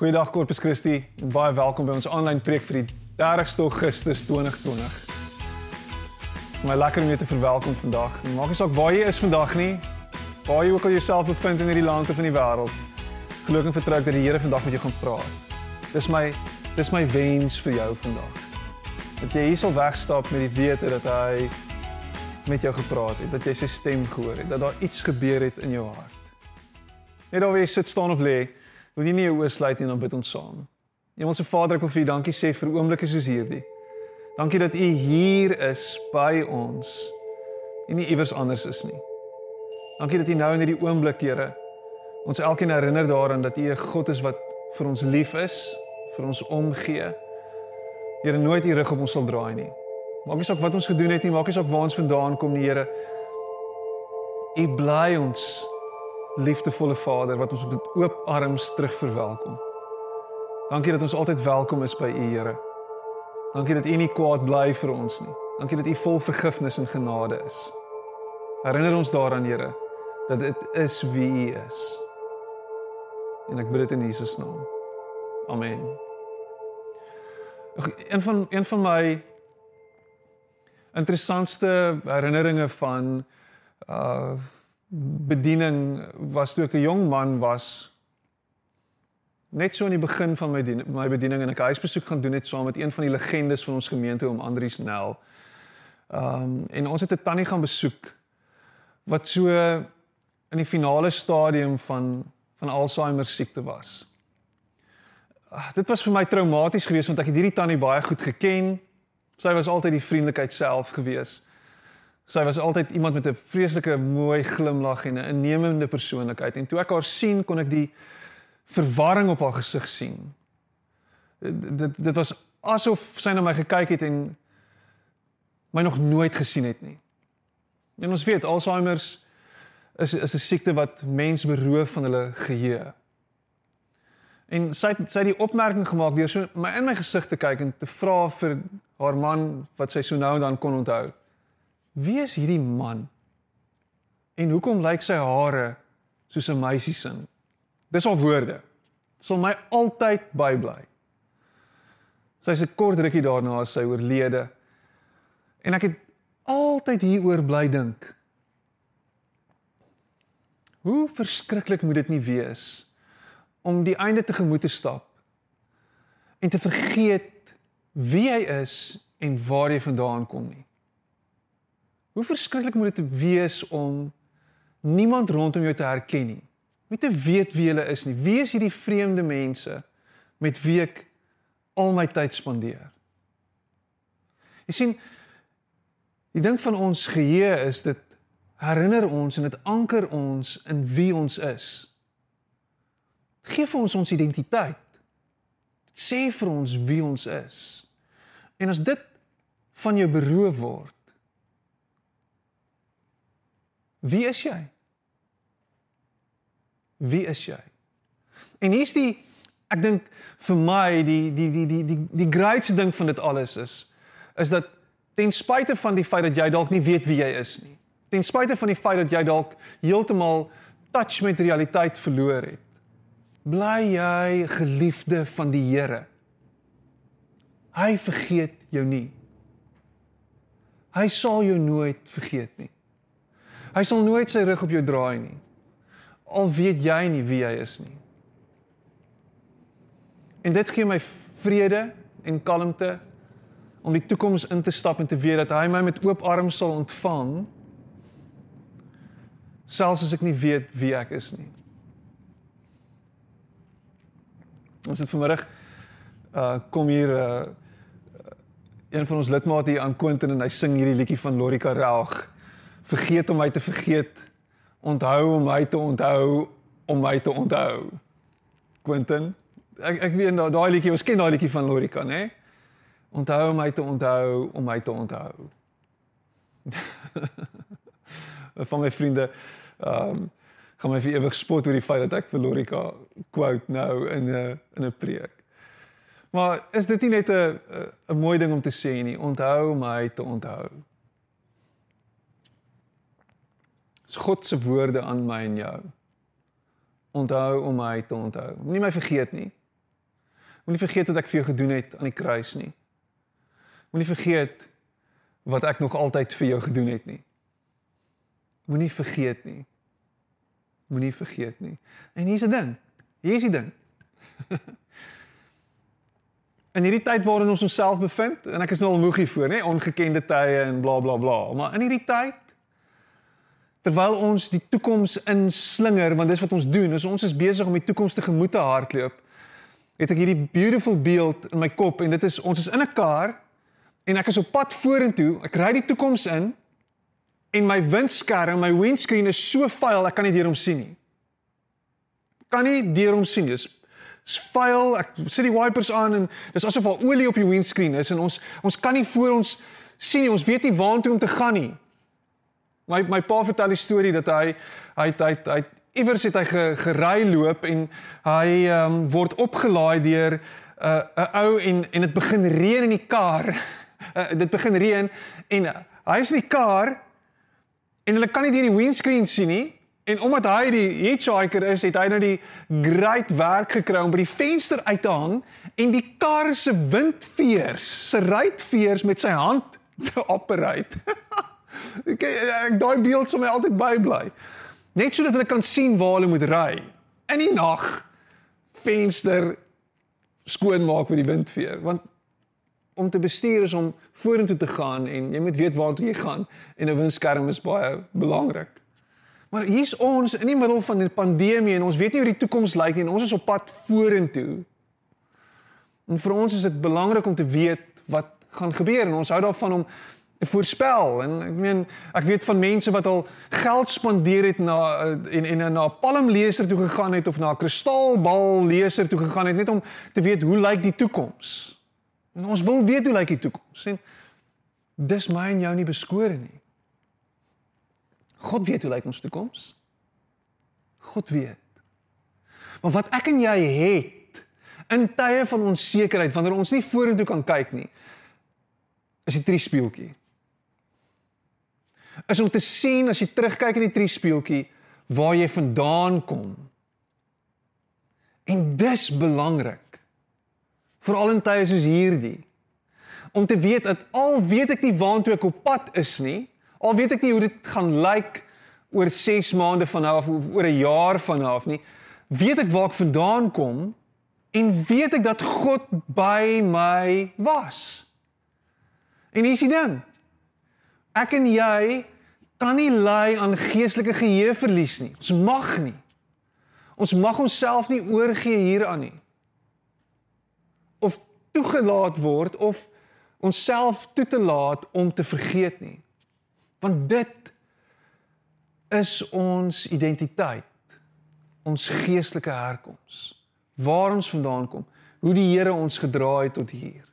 Goeiedag Corpus Christi en baie welkom by ons aanlyn preek vir die 30ste Augustus 2020. Dit is my lekker om jou te verwelkom vandag. Maak nie saak waar jy is vandag nie, waar jy ook al jouself bevind in hierdie land of in die wêreld. Geloof en vertrou dat die Here vandag met jou gaan praat. Dis my dis my wens vir jou vandag. Dat jy hier sal wegstap met die wete dat hy met jou gepraat het, dat jy sy stem gehoor het, dat daar iets gebeur het in jou hart. Net daar waar jy sit staan of lê, wil jy nie jou oë sluit nie en dan bid ons saam. Hemelse Vader, ek wil vir U dankie sê vir oomblikke soos hierdie. Dankie dat U hier is by ons en nie iewers anders is nie. Dankie dat U nou in hierdie oomblik, Here, ons elkeen herinner daaraan dat U 'n God is wat vir ons lief is, vir ons omgee. Here, nooit U rug op ons sal draai nie. Maak nie saak wat ons gedoen het nie, maak nie saak waar ons vandaan kom nie, Here. U bly ons liefdevolle Vader wat ons met oop arms terug verwelkom. Dankie dat ons altyd welkom is by U, Here. Dankie dat U nie kwaad bly vir ons nie. Dankie dat U vol vergifnis en genade is. Herinner ons daaraan, Here, dat dit is wie U is. En ek bid dit in Jesus naam. Amen. Een van een van my interessantste herinneringe van uh bediening was toe ek 'n jong man was net so in die begin van my dien, my bediening en ek huisbesoek gaan doen net saam met een van die legendes van ons gemeente om Andrius Nel. Um en ons het 'n tannie gaan besoek wat so in die finale stadium van van Alzheimer siekte was. Uh, dit was vir my traumaties geweest want ek het hierdie tannie baie goed geken. Sy was altyd die vriendelikheid self geweest. Sy was altyd iemand met 'n vreeslike mooi glimlag en 'n innemende persoonlikheid en toe ek haar sien kon ek die verwarring op haar gesig sien. Dit dit was asof sy na my gekyk het en my nog nooit gesien het nie. En ons weet Alzheimer's is is 'n siekte wat mense beroof van hulle geheue. En sy het, sy het die opmerking gemaak deur so my in my gesig te kyk en te vra vir haar man wat sy so nou dan kon onthou. Wie is hierdie man? En hoekom lyk sy hare soos 'n meisie se? Dis al woorde. Sal my altyd bybly. Sy's 'n kort rukkie daarna as sy oorlede. En ek het altyd hieroor bly dink. Hoe verskriklik moet dit nie wees om die einde te gemoed te stap en te vergeet wie hy is en waar hy vandaan kom nie. Hoe verskriklik moet dit wees om niemand rondom jou te herken nie. Nie te weet wie hulle is nie. Wie is hierdie vreemde mense met wie ek al my tyd spandeer? Jy sien, die ding van ons geheue is dit herinner ons en dit anker ons in wie ons is. Dit gee vir ons ons identiteit. Dit sê vir ons wie ons is. En as dit van jou beroof word, Wie is jy? Wie is jy? En hier's die ek dink vir my die die die die die die grootste ding van dit alles is is dat ten spyte van die feit dat jy dalk nie weet wie jy is nie. Ten spyte van die feit dat jy dalk heeltemal touch met realiteit verloor het. Bly jy geliefde van die Here. Hy vergeet jou nie. Hy sal jou nooit vergeet nie. Hy sal nooit sy rug op jou draai nie. Al weet jy nie wie hy is nie. En dit gee my vrede en kalmte om die toekoms in te stap en te weet dat hy my met oop arms sal ontvang selfs as ek nie weet wie ek is nie. Ons het vanmiddag uh kom hier uh een van ons lidmate hier aan Quentin en hy sing hierdie liedjie van Lorika Raag vergeet om my te vergeet. Onthou om my te onthou om my te onthou. Quentin, ek ek weet daai daai liedjie, ons ken daai liedjie van Lorika, né? Onthou om my te onthou om my te onthou. van my vriende ehm um, gaan my vir ewig spot oor die feit dat ek vir Lorika quote nou in 'n in 'n preek. Maar is dit nie net 'n 'n mooi ding om te sê nie? Onthou my te onthou. Dis God se woorde aan my en jou. Onthou om my te onthou. Moenie my vergeet nie. Moenie vergeet wat ek vir jou gedoen het aan die kruis nie. Moenie vergeet wat ek nog altyd vir jou gedoen het nie. Moenie vergeet nie. Moenie vergeet nie. En hier's 'n ding. Hier's die ding. in hierdie tyd waarin ons onsself bevind en ek is nou al moeg hiervoor, nê, ongekende tye en bla bla bla. Maar in hierdie tyd terwyl ons die toekoms inslinger, want dis wat ons doen, is ons is besig om die toekoms te gemoed te hardloop. Het ek hierdie beautiful beeld in my kop en dit is ons is in 'n kar en ek is op pad vorentoe. Ek ry die toekoms in en my windskerm, my windscreen is so vuil ek kan nie deur hom sien nie. Kan nie deur hom sien. Dis is vuil. Ek sit die wipers aan en dis asof al olie op die windscreen is en ons ons kan nie voor ons sien nie. Ons weet nie waartoe om te gaan nie. My my pa vertel die storie dat hy hy hy hy iewers het hy ge, gery loop en hy ehm um, word opgelaai deur 'n uh, 'n ou en en dit begin reën in die kar. Uh, dit begin reën en hy is in die kar en hulle kan nie deur die windscreen sien nie En omdat hy die hitchhiker is, het hy nou die great werk gekry om by die venster uit te hang en die kar se windveers, se ruitveers met sy hand te operate. ek daai beeld sou my altyd bybly. Net sodat hulle kan sien waar hulle moet ry. In die nag venster skoon maak met die windveer, want om te bestuur is om vorentoe te gaan en jy moet weet waartoe jy gaan en 'n windskerm is baie belangrik. Maar hier's ons in die middel van 'n pandemie en ons weet nie hoe die toekoms lyk nie en ons is op pad vorentoe. En vir ons is dit belangrik om te weet wat gaan gebeur en ons hou daarvan om voorspel en ek meen ek weet van mense wat al geld spandeer het na eh, en en na 'n palmleser toe gegaan het of na 'n kristalbal leser toe gegaan het net om te weet hoe lyk die toekoms. En ons wil weet hoe lyk die toekoms. En dis my en jou nie beskore nie. God weet hoe lyk ons toekoms. God weet. Maar wat ek en jy het in tye van onsekerheid wanneer ons nie vorentoe kan kyk nie, is die triespieeltjie. Is om te sien as jy terugkyk in die triespieeltjie waar jy vandaan kom. En dis belangrik. Veral in tye soos hierdie. Om te weet dat al weet ek nie waantoe ek op pad is nie, Al weet ek nie hoe dit gaan lyk oor 6 maande van nou af of oor 'n jaar van nou af nie, weet ek waar ek vandaan kom en weet ek dat God by my was. En hier is die ding. Ek en jy kan nie ly aan geestelike geheue verlies nie. Ons mag nie. Ons mag onsself nie oorgee hieraan nie. Of toegelaat word of onsself toe te laat om te vergeet nie. Want dit is ons identiteit. Ons geestelike herkoms. Waar ons vandaan kom, hoe die Here ons gedra het tot hier.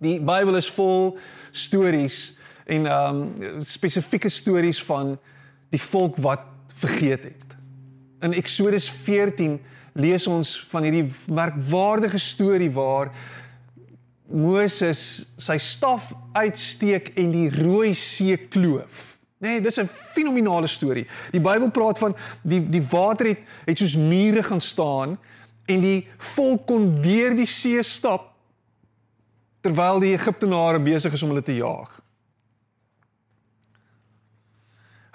Die Bybel is vol stories en ehm um, spesifieke stories van die volk wat vergeet het. In Eksodus 14 lees ons van hierdie merkwaardige storie waar Moses sy staf uitsteek en die Rooi See kloof. Nee, dis 'n fenominale storie. Die Bybel praat van die die water het het soos mure gaan staan en die volk kon deur die see stap terwyl die Egiptenare besig is om hulle te jaag.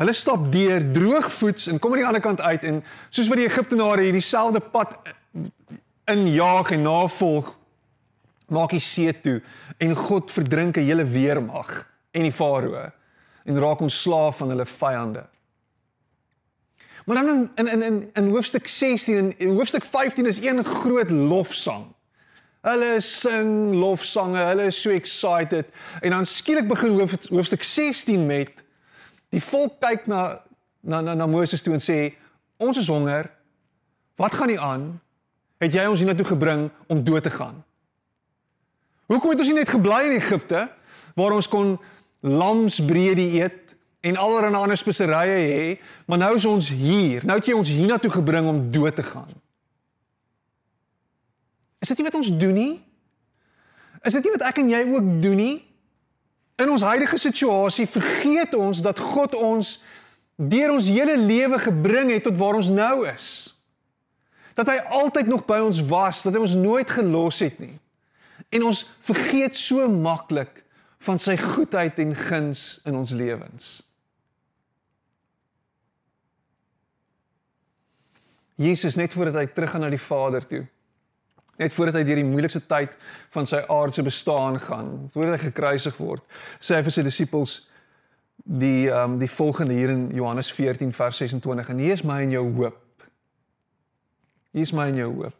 Hulle stap deur droogvoets en kom aan die ander kant uit en soos wat die Egiptenare hierdie selfde pad injaag en navolg maak die see toe en God verdrink 'n hele weermag en die farao en raak ons slaaf van hulle vyande. Maar dan in in in in hoofstuk 16 en in hoofstuk 15 is een groot lofsang. Hulle sing lofsange, hulle is so excited en dan skielik begin hoof, hoofstuk 16 met die volk kyk na na na, na Moses toe en sê ons is honger. Wat gaan nie aan? Het jy ons hiernatoe gebring om dood te gaan? Hoekom het ons nie net gebly in Egipte waar ons kon lamsbrede eet en allerlei ander speserye hê, maar nou is ons hier. Nou het jy ons hiernatoe gebring om dood te gaan. Is dit nie wat ons doen nie? Is dit nie wat ek en jy ook doen nie? In ons huidige situasie vergeet ons dat God ons deur ons hele lewe gebring het tot waar ons nou is. Dat hy altyd nog by ons was, dat hy ons nooit gelos het nie. En ons vergeet so maklik van sy goedheid en guns in ons lewens. Jesus net voordat hy teruggaan na die Vader toe. Net voordat hy deur die moeilikste tyd van sy aardse bestaan gaan, voordat hy gekruisig word, sê hy vir sy disippels die ehm um, die volgende hier in Johannes 14 vers 26 en hier is my en jou hoop. Hier is my en jou hoop.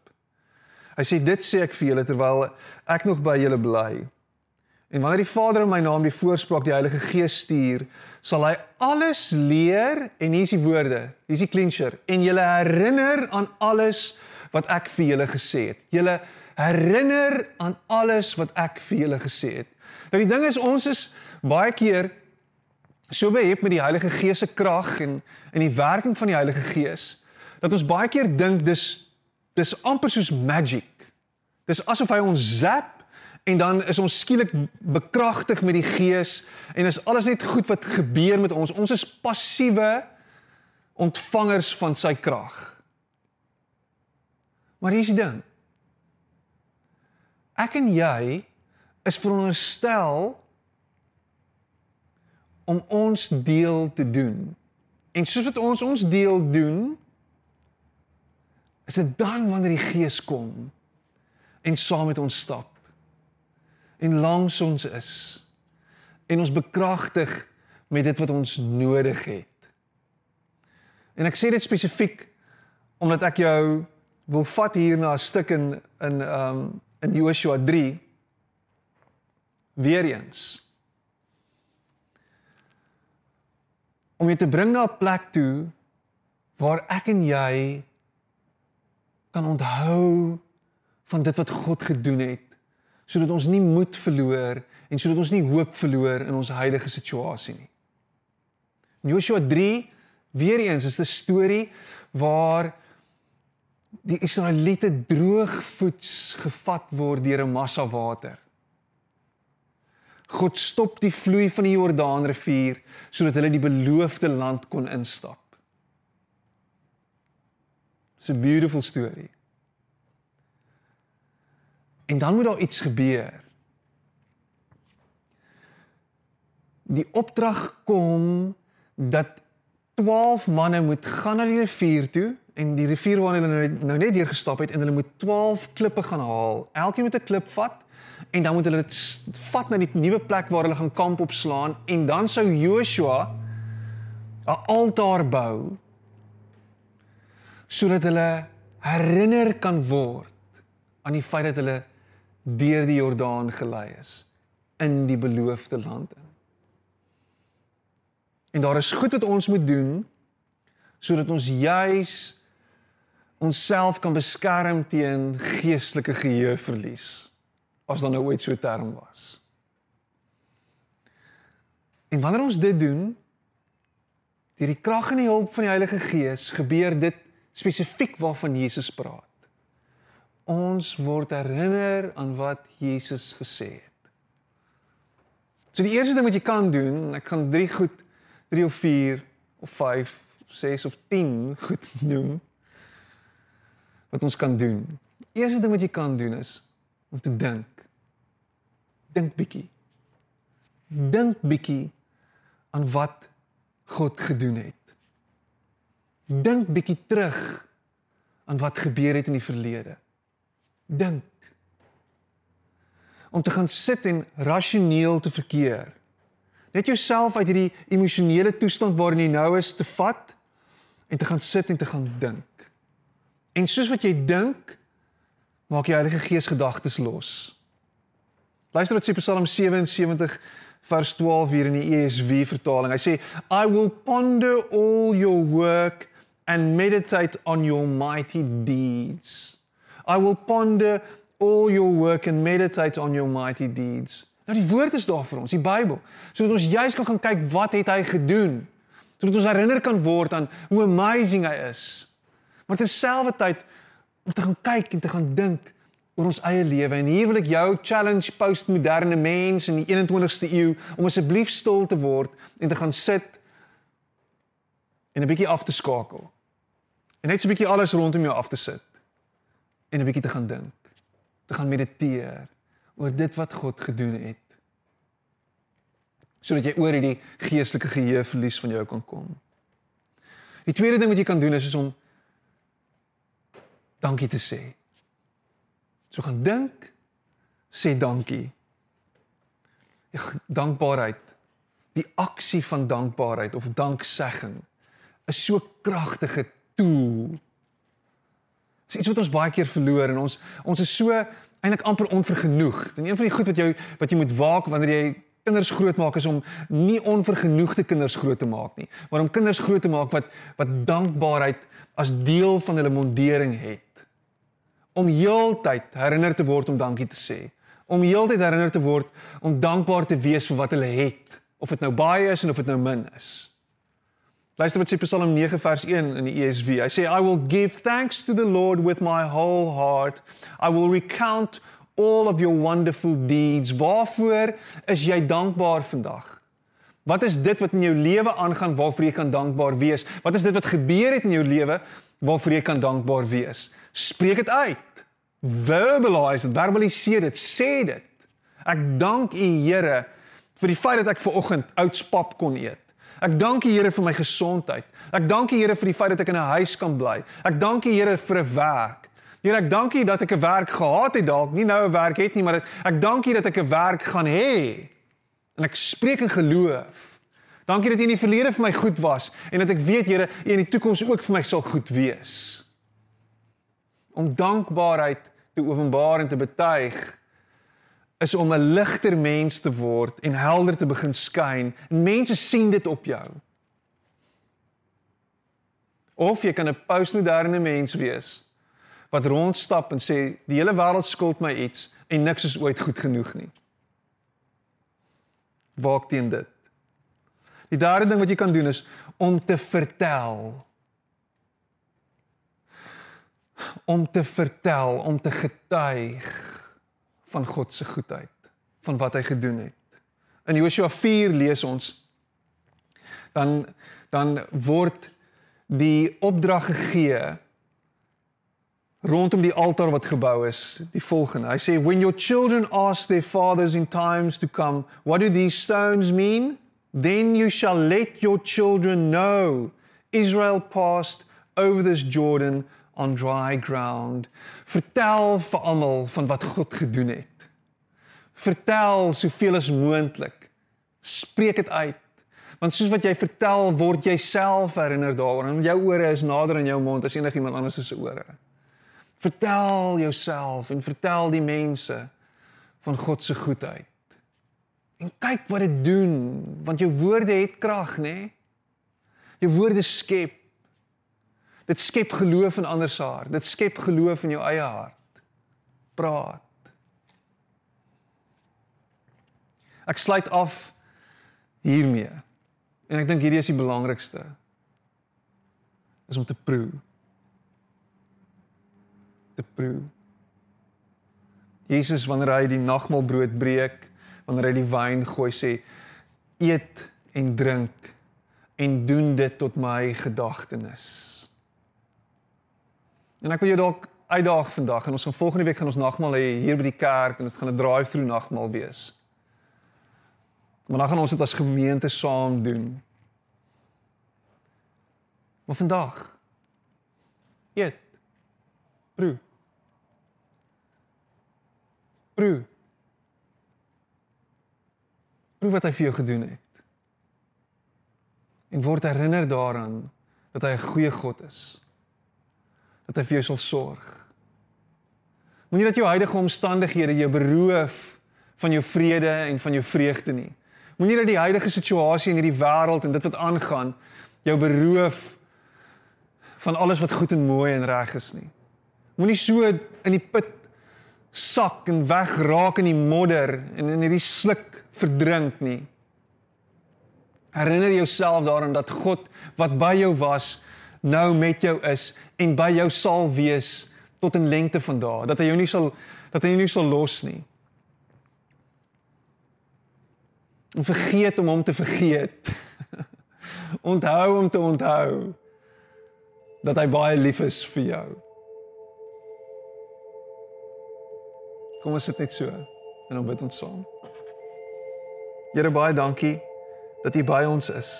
Hy sê dit sê ek vir julle terwyl ek nog by julle bly. En wanneer die Vader in my naam die voorspraak die Heilige Gees stuur, sal hy alles leer en hier is die woorde, hier is die clincher en julle herinner aan alles wat ek vir julle gesê het. Julle herinner aan alles wat ek vir julle gesê het. Nou die ding is ons is baie keer so behep met die Heilige Gees se krag en in die werking van die Heilige Gees dat ons baie keer dink dis dis amper soos magic. Dis asof hy ons zap en dan is ons skielik bekragtig met die gees en is alles net goed wat gebeur met ons. Ons is passiewe ontvangers van sy krag. Maar hier is die ding. Ek en jy is veronderstel om ons deel te doen. En soos wat ons ons deel doen, is dit dan wanneer die Gees kom en saam met ons stap en langs ons is en ons bekragtig met dit wat ons nodig het. En ek sê dit spesifiek omdat ek jou wil vat hier na 'n stuk in in um in Joshua 3 weer eens. Om jy te bring na 'n plek toe waar ek en jy kan onthou van dit wat God gedoen het sodat ons nie moed verloor en sodat ons nie hoop verloor in ons huidige situasie nie. In Joshua 3 weer eens is 'n storie waar die Israeliete droogvoets gevat word deur 'n massa water. God stop die vloei van die Jordaanrivier sodat hulle die beloofde land kon instap. It's a beautiful story. En dan moet daar iets gebeur. Die opdrag kom dat 12 manne moet gaan na die rivier toe en die rivier waar hulle nou, nou net deur gestap het en hulle moet 12 klippe gaan haal. Elkeen moet 'n klip vat en dan moet hulle dit vat na die nuwe plek waar hulle gaan kamp opslaan en dan sou Joshua 'n altaar bou sodat hulle herinner kan word aan die feit dat hulle deur die Jordaan gelei is in die beloofde land in. En daar is goed wat ons moet doen sodat ons juis onsself kan beskerm teen geestelike geheueverlies as dan nou ooit so 'n term was. En wanneer ons dit doen deur die krag en die hulp van die Heilige Gees gebeur dit spesifiek waarvan Jesus praat ons word herinner aan wat Jesus gesê het. So die eerste ding wat jy kan doen, ek gaan 3 goed 3 of 4 of 5 of 6 of 10 goed noem wat ons kan doen. Die eerste ding wat jy kan doen is om te dink. Dink bietjie. Dink bietjie aan wat God gedoen het. Dink bietjie terug aan wat gebeur het in die verlede dink. Om te gaan sit en rasioneel te verkeer. Net jouself uit hierdie emosionele toestand waarin jy nou is te vat en te gaan sit en te gaan dink. En soos wat jy dink, maak jy Heilige Gees gedagtes los. Luister wat sê Psalm 77 vers 12 hier in die ESV vertaling. Hy sê I will ponder all your work and meditate on your mighty deeds. I will ponder all your work and meditate on your mighty deeds. Nou die woord is daar vir ons, die Bybel, sodat ons juis kan gaan kyk wat het hy gedoen. Sodat ons herinner kan word aan hoe amazing hy is. Maar terselfdertyd om te gaan kyk en te gaan dink oor ons eie lewe en hier wil ek jou challenge postmoderne mens in die 21ste eeu om asseblief stil te word en te gaan sit en 'n bietjie af te skakel. En net so 'n bietjie alles rondom jou af te sit en 'n bietjie te gaan dink, te gaan mediteer oor dit wat God gedoen het. Sodat jy oor hierdie geestelike geheue verlies van jou kan kom. Die tweede ding wat jy kan doen is, is om dankie te sê. So gaan dink, sê dankie. Ja, dankbaarheid. Die aksie van dankbaarheid of danksegging is so kragtige tool. Dis iets wat ons baie keer verloor en ons ons is so eintlik amper onvergenoegd. En een van die goed wat jy wat jy moet waak wanneer jy kinders grootmaak is om nie onvergenoegde kinders groot te maak nie, maar om kinders groot te maak wat wat dankbaarheid as deel van hulle mondering het. Om heeltyd herinner te word om dankie te sê. Om heeltyd herinner te word om dankbaar te wees vir wat hulle het, of dit nou baie is en of dit nou min is. Luister wat sê Psalm 9 vers 1 in die ESV. Hy sê I will give thanks to the Lord with my whole heart. I will recount all of your wonderful deeds. Waarvoor is jy dankbaar vandag? Wat is dit wat in jou lewe aangaan waarvoor jy kan dankbaar wees? Wat is dit wat gebeur het in jou lewe waarvoor jy kan dankbaar wees? Spreek dit uit. Verbalize dit, verbaliseer dit, sê dit. Ek dank U Here vir die feit dat ek ver oggend oudspap kon eet. Ek dank U Here vir my gesondheid. Ek dank U Here vir die feit dat ek in 'n huis kan bly. Ek dank U Here vir 'n werk. Here, ek dank U dat ek 'n werk gehad het dalk, nie nou 'n werk het nie, maar ek dank U dat ek 'n werk gaan hê. En ek spreek in geloof. Dankie dat U in die verlede vir my goed was en dat ek weet Here, U in die toekoms ook vir my sal goed wees. Om dankbaarheid te openbaar en te betuig is om 'n ligter mens te word en helder te begin skyn. Mense sien dit op jou. Of jy kan 'n postmoderne mens wees wat rondstap en sê die hele wêreld skuld my iets en niks is ooit goed genoeg nie. Waak teen dit. Die derde ding wat jy kan doen is om te vertel. Om te vertel, om te getuig van God se goedheid, van wat hy gedoen het. In Joshua 4 lees ons dan dan word die opdrag gegee rondom die altaar wat gebou is, die volgende. Hy sê when your children ask their fathers in times to come, what do these stones mean? Then you shall let your children know Israel passed over this Jordan on dry ground. Vertel vir almal van wat God gedoen het. Vertel soveel as moontlik. Spreek dit uit. Want soos wat jy vertel, word jy self herinner daaroor en jou ore is nader aan jou mond as enigiemand anders se ore. Vertel jouself en vertel die mense van God se goedheid. En kyk wat dit doen, want jou woorde het krag, nê? Nee? Jou woorde skep. Dit skep geloof in ander se hart. Dit skep geloof in jou eie hart. Praat. Ek sluit af hiermee. En ek dink hierdie is die belangrikste. Is om te proe te proe. Jesus wanneer hy die nagmaalbrood breek, wanneer hy die wyn gooi sê eet en drink en doen dit tot my gedagtenis. En ek wil jou dalk uitdaag vandag en ons gaan volgende week gaan ons nagmaal hê hier by die kerk en dit gaan 'n drive-through nagmaal wees. Maar dan gaan ons dit as gemeente saam doen. Maar vandag eet proe Proe. Proe wat hy vir jou gedoen het. En word herinner daaraan dat hy 'n goeie God is. Dat hy vir jou sal sorg. Moenie dat jou huidige omstandighede jou beroof van jou vrede en van jou vreugde nie. Moenie dat die huidige situasie in hierdie wêreld en dit wat aangaan jou beroof van alles wat goed en mooi en reg is nie. Moenie so in die put sak en wegraak in die modder en in hierdie sluk verdrink nie. Herinner jouself daaraan dat God wat by jou was, nou met jou is en by jou sal wees tot in lengte van dae, dat hy jou nie sal dat hy jou nie sal los nie. En vergeet om hom te vergeet. onthou om te onthou dat hy baie lief is vir jou. Kom ons sit net so en dan bid ons saam. Here baie dankie dat U by ons is.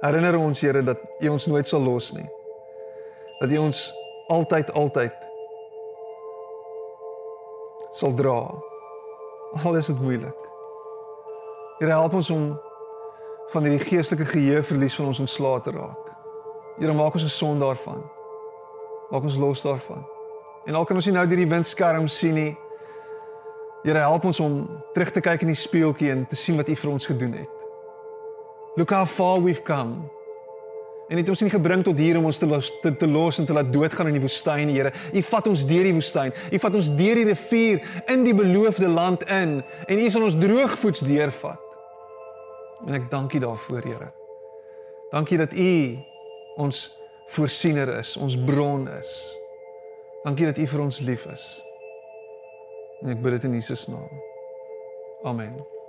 Herinner ons Here dat U ons nooit sal los nie. Dat U ons altyd altyd sal dra. Al is dit moeilik. Here help ons om van hierdie geestelike geheue verlies van ons ontslae te raak. Here maak ons 'n son daarvan. Maak ons los daarvan. En al kan ons nie nou deur die windskerm sien nie. Here help ons om terug te kyk in die spieeltjie en te sien wat U vir ons gedoen het. Look how far we've come. En het ons nie gebring tot hier om ons te los te, te los en te laat doodgaan in die woestyn, Here. U vat ons deur die woestyn. U vat ons deur die rivier in die beloofde land in en U sal ons droogvoets deurvat. En ek dank U daarvoor, Here. Dankie dat U ons voorsiener is, ons bron is. Dankie dat U vir ons lief is. En ek bid dit in Jesus naam. Amen.